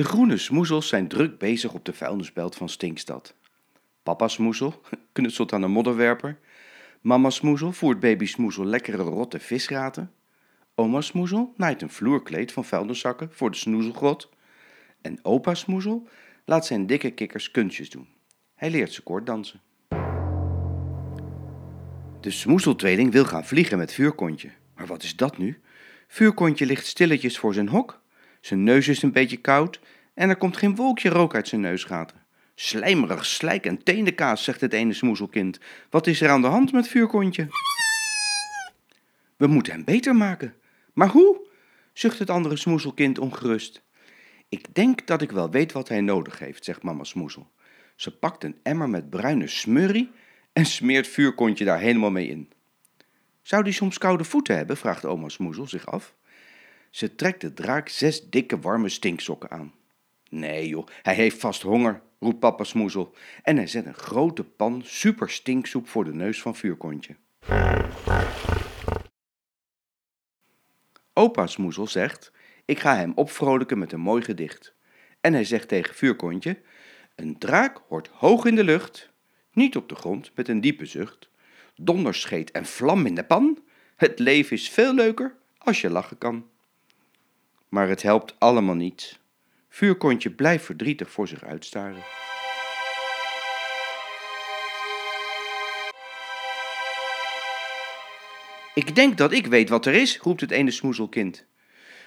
De groene smoezels zijn druk bezig op de vuilnisbelt van Stinkstad. Papa Smoezel knutselt aan een modderwerper. Mama Smoezel voert baby Smoezel lekkere rotte visraten. Oma Smoezel naait een vloerkleed van vuilniszakken voor de snoezelgrot. En opa Smoezel laat zijn dikke kikkers kunstjes doen. Hij leert ze kort dansen. De smoezeltweeling wil gaan vliegen met vuurkontje. Maar wat is dat nu? Vuurkontje ligt stilletjes voor zijn hok. Zijn neus is een beetje koud en er komt geen wolkje rook uit zijn neusgaten. Slijmerig slijk en teendenkaas, zegt het ene smoezelkind. Wat is er aan de hand met vuurkontje? We moeten hem beter maken. Maar hoe? zucht het andere smoezelkind ongerust. Ik denk dat ik wel weet wat hij nodig heeft, zegt mama Smoezel. Ze pakt een emmer met bruine smurrie en smeert vuurkontje daar helemaal mee in. Zou die soms koude voeten hebben? vraagt oma Smoezel zich af. Ze trekt de draak zes dikke warme stinksokken aan. Nee joh, hij heeft vast honger, roept papa Smoezel. En hij zet een grote pan super stinksoep voor de neus van vuurkontje. Opa Smoezel zegt, ik ga hem opvrolijken met een mooi gedicht. En hij zegt tegen vuurkontje, een draak hoort hoog in de lucht, niet op de grond met een diepe zucht. Donderscheet en vlam in de pan, het leven is veel leuker als je lachen kan. Maar het helpt allemaal niet. Vuurkontje blijft verdrietig voor zich uitstaren. Ik denk dat ik weet wat er is, roept het ene smoezelkind.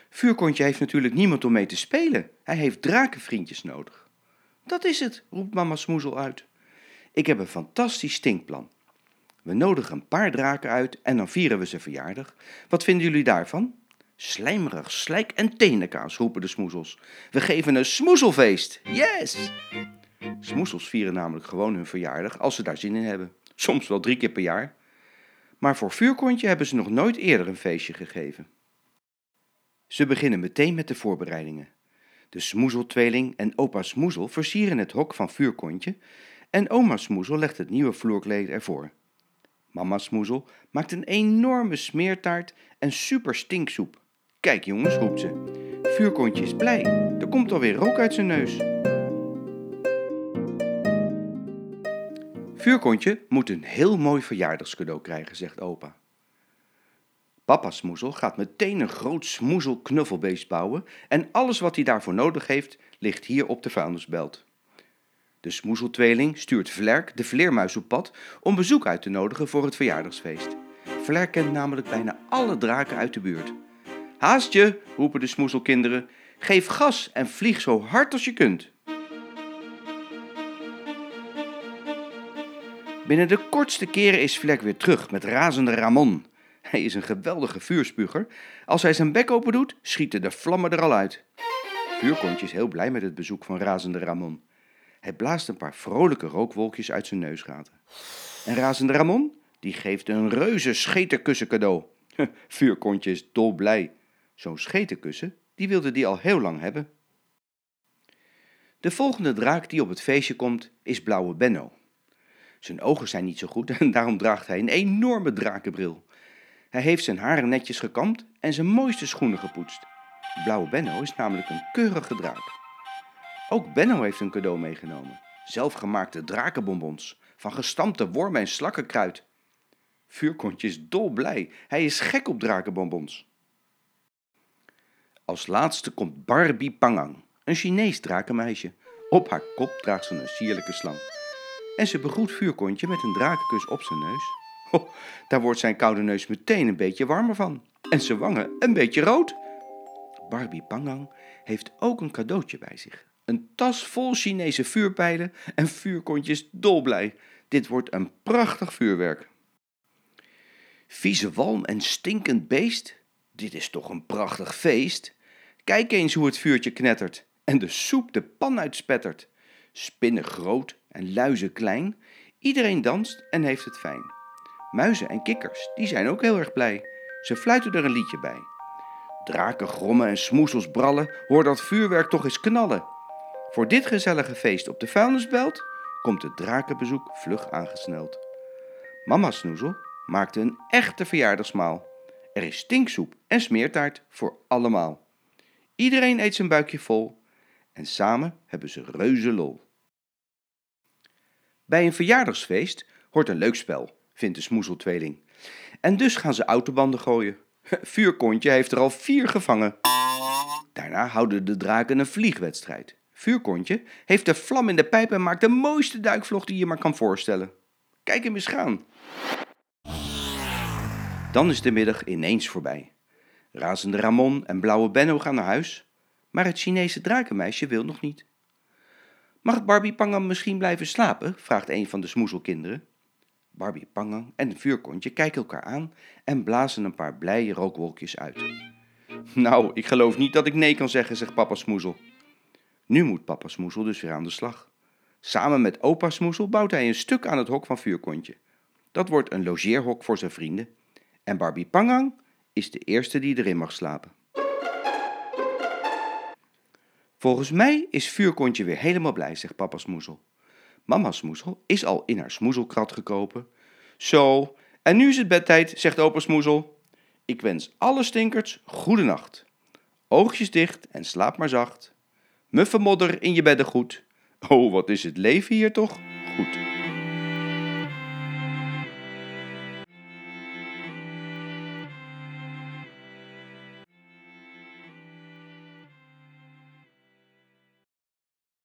Vuurkontje heeft natuurlijk niemand om mee te spelen. Hij heeft drakenvriendjes nodig. Dat is het, roept mama Smoezel uit. Ik heb een fantastisch stinkplan. We nodigen een paar draken uit en dan vieren we ze verjaardag. Wat vinden jullie daarvan? Slijmerig, slijk en tenenkaas, roepen de smoezels. We geven een smoezelfeest. Yes! Smoezels vieren namelijk gewoon hun verjaardag als ze daar zin in hebben. Soms wel drie keer per jaar. Maar voor vuurkontje hebben ze nog nooit eerder een feestje gegeven. Ze beginnen meteen met de voorbereidingen. De smoezeltweeling en opa Smoezel versieren het hok van vuurkontje en oma Smoezel legt het nieuwe vloerkleed ervoor. Mama Smoezel maakt een enorme smeertaart en super stinksoep. Kijk jongens, roept ze. Vuurkontje is blij. Er komt alweer rook uit zijn neus. Vuurkontje moet een heel mooi verjaardagscadeau krijgen, zegt opa. Papa Smoezel gaat meteen een groot smoezel-knuffelbeest bouwen en alles wat hij daarvoor nodig heeft ligt hier op de vuilnisbelt. De smoezeltweeling stuurt Vlerk de vleermuis op pad om bezoek uit te nodigen voor het verjaardagsfeest. Vlerk kent namelijk bijna alle draken uit de buurt. Haast je, roepen de smoezelkinderen. Geef gas en vlieg zo hard als je kunt. Binnen de kortste keren is Vlerk weer terug met razende Ramon. Hij is een geweldige vuurspuger. Als hij zijn bek open doet, schieten de vlammen er al uit. Vuurkontje is heel blij met het bezoek van razende Ramon. Hij blaast een paar vrolijke rookwolkjes uit zijn neusgaten. En razende Ramon, die geeft een reuze scheterkussen cadeau. Vuurkontje is dolblij. Zo'n scheterkussen, die wilde die al heel lang hebben. De volgende draak die op het feestje komt, is Blauwe Benno. Zijn ogen zijn niet zo goed en daarom draagt hij een enorme drakenbril. Hij heeft zijn haren netjes gekamd en zijn mooiste schoenen gepoetst. Blauwe Benno is namelijk een keurige draak. Ook Benno heeft een cadeau meegenomen. Zelfgemaakte drakenbonbons van gestampte wormen en slakkenkruid. Vuurkontje is dolblij. Hij is gek op drakenbonbons. Als laatste komt Barbie Pangang, een Chinees drakenmeisje. Op haar kop draagt ze een sierlijke slang. En ze begroet Vuurkontje met een drakenkus op zijn neus. Oh, daar wordt zijn koude neus meteen een beetje warmer van. En zijn wangen een beetje rood. Barbie Pangang heeft ook een cadeautje bij zich. Een tas vol Chinese vuurpijlen en vuurkontjes dolblij. Dit wordt een prachtig vuurwerk. Vieze walm en stinkend beest, dit is toch een prachtig feest. Kijk eens hoe het vuurtje knettert en de soep de pan uitspettert. Spinnen groot en luizen klein, iedereen danst en heeft het fijn. Muizen en kikkers, die zijn ook heel erg blij. Ze fluiten er een liedje bij. Draken grommen en smoesels brallen, hoor dat vuurwerk toch eens knallen. Voor dit gezellige feest op de vuilnisbelt komt het drakenbezoek vlug aangesneld. Mama Snoezel maakte een echte verjaardagsmaal. Er is stinksoep en smeertaart voor allemaal. Iedereen eet zijn buikje vol En samen hebben ze reuze lol. Bij een verjaardagsfeest hoort een leuk spel, vindt de smoezeltweeling. En dus gaan ze autobanden gooien. Vuurkontje heeft er al vier gevangen. Daarna houden de draken een vliegwedstrijd. Vuurkontje heeft de vlam in de pijp en maakt de mooiste duikvlog die je maar kan voorstellen. Kijk hem eens gaan. Dan is de middag ineens voorbij. Razende Ramon en Blauwe Benno gaan naar huis, maar het Chinese drakenmeisje wil nog niet. Mag Barbie Pangang misschien blijven slapen? vraagt een van de smoezelkinderen. Barbie Pangang en een vuurkontje kijken elkaar aan en blazen een paar blije rookwolkjes uit. Nou, ik geloof niet dat ik nee kan zeggen, zegt papa Smoezel. Nu moet papa Smoezel dus weer aan de slag. Samen met opa Smoezel bouwt hij een stuk aan het hok van vuurkontje. Dat wordt een logeerhok voor zijn vrienden. En Barbie Pangang is de eerste die erin mag slapen. Volgens mij is vuurkontje weer helemaal blij, zegt papa Smoezel. Mama Smoezel is al in haar smoezelkrat gekropen. Zo, en nu is het bedtijd, zegt opa Smoezel. Ik wens alle stinkerts goede nacht. Oogjes dicht en slaap maar zacht. Muffe modder in je beddengoed. Oh, wat is het leven hier toch goed.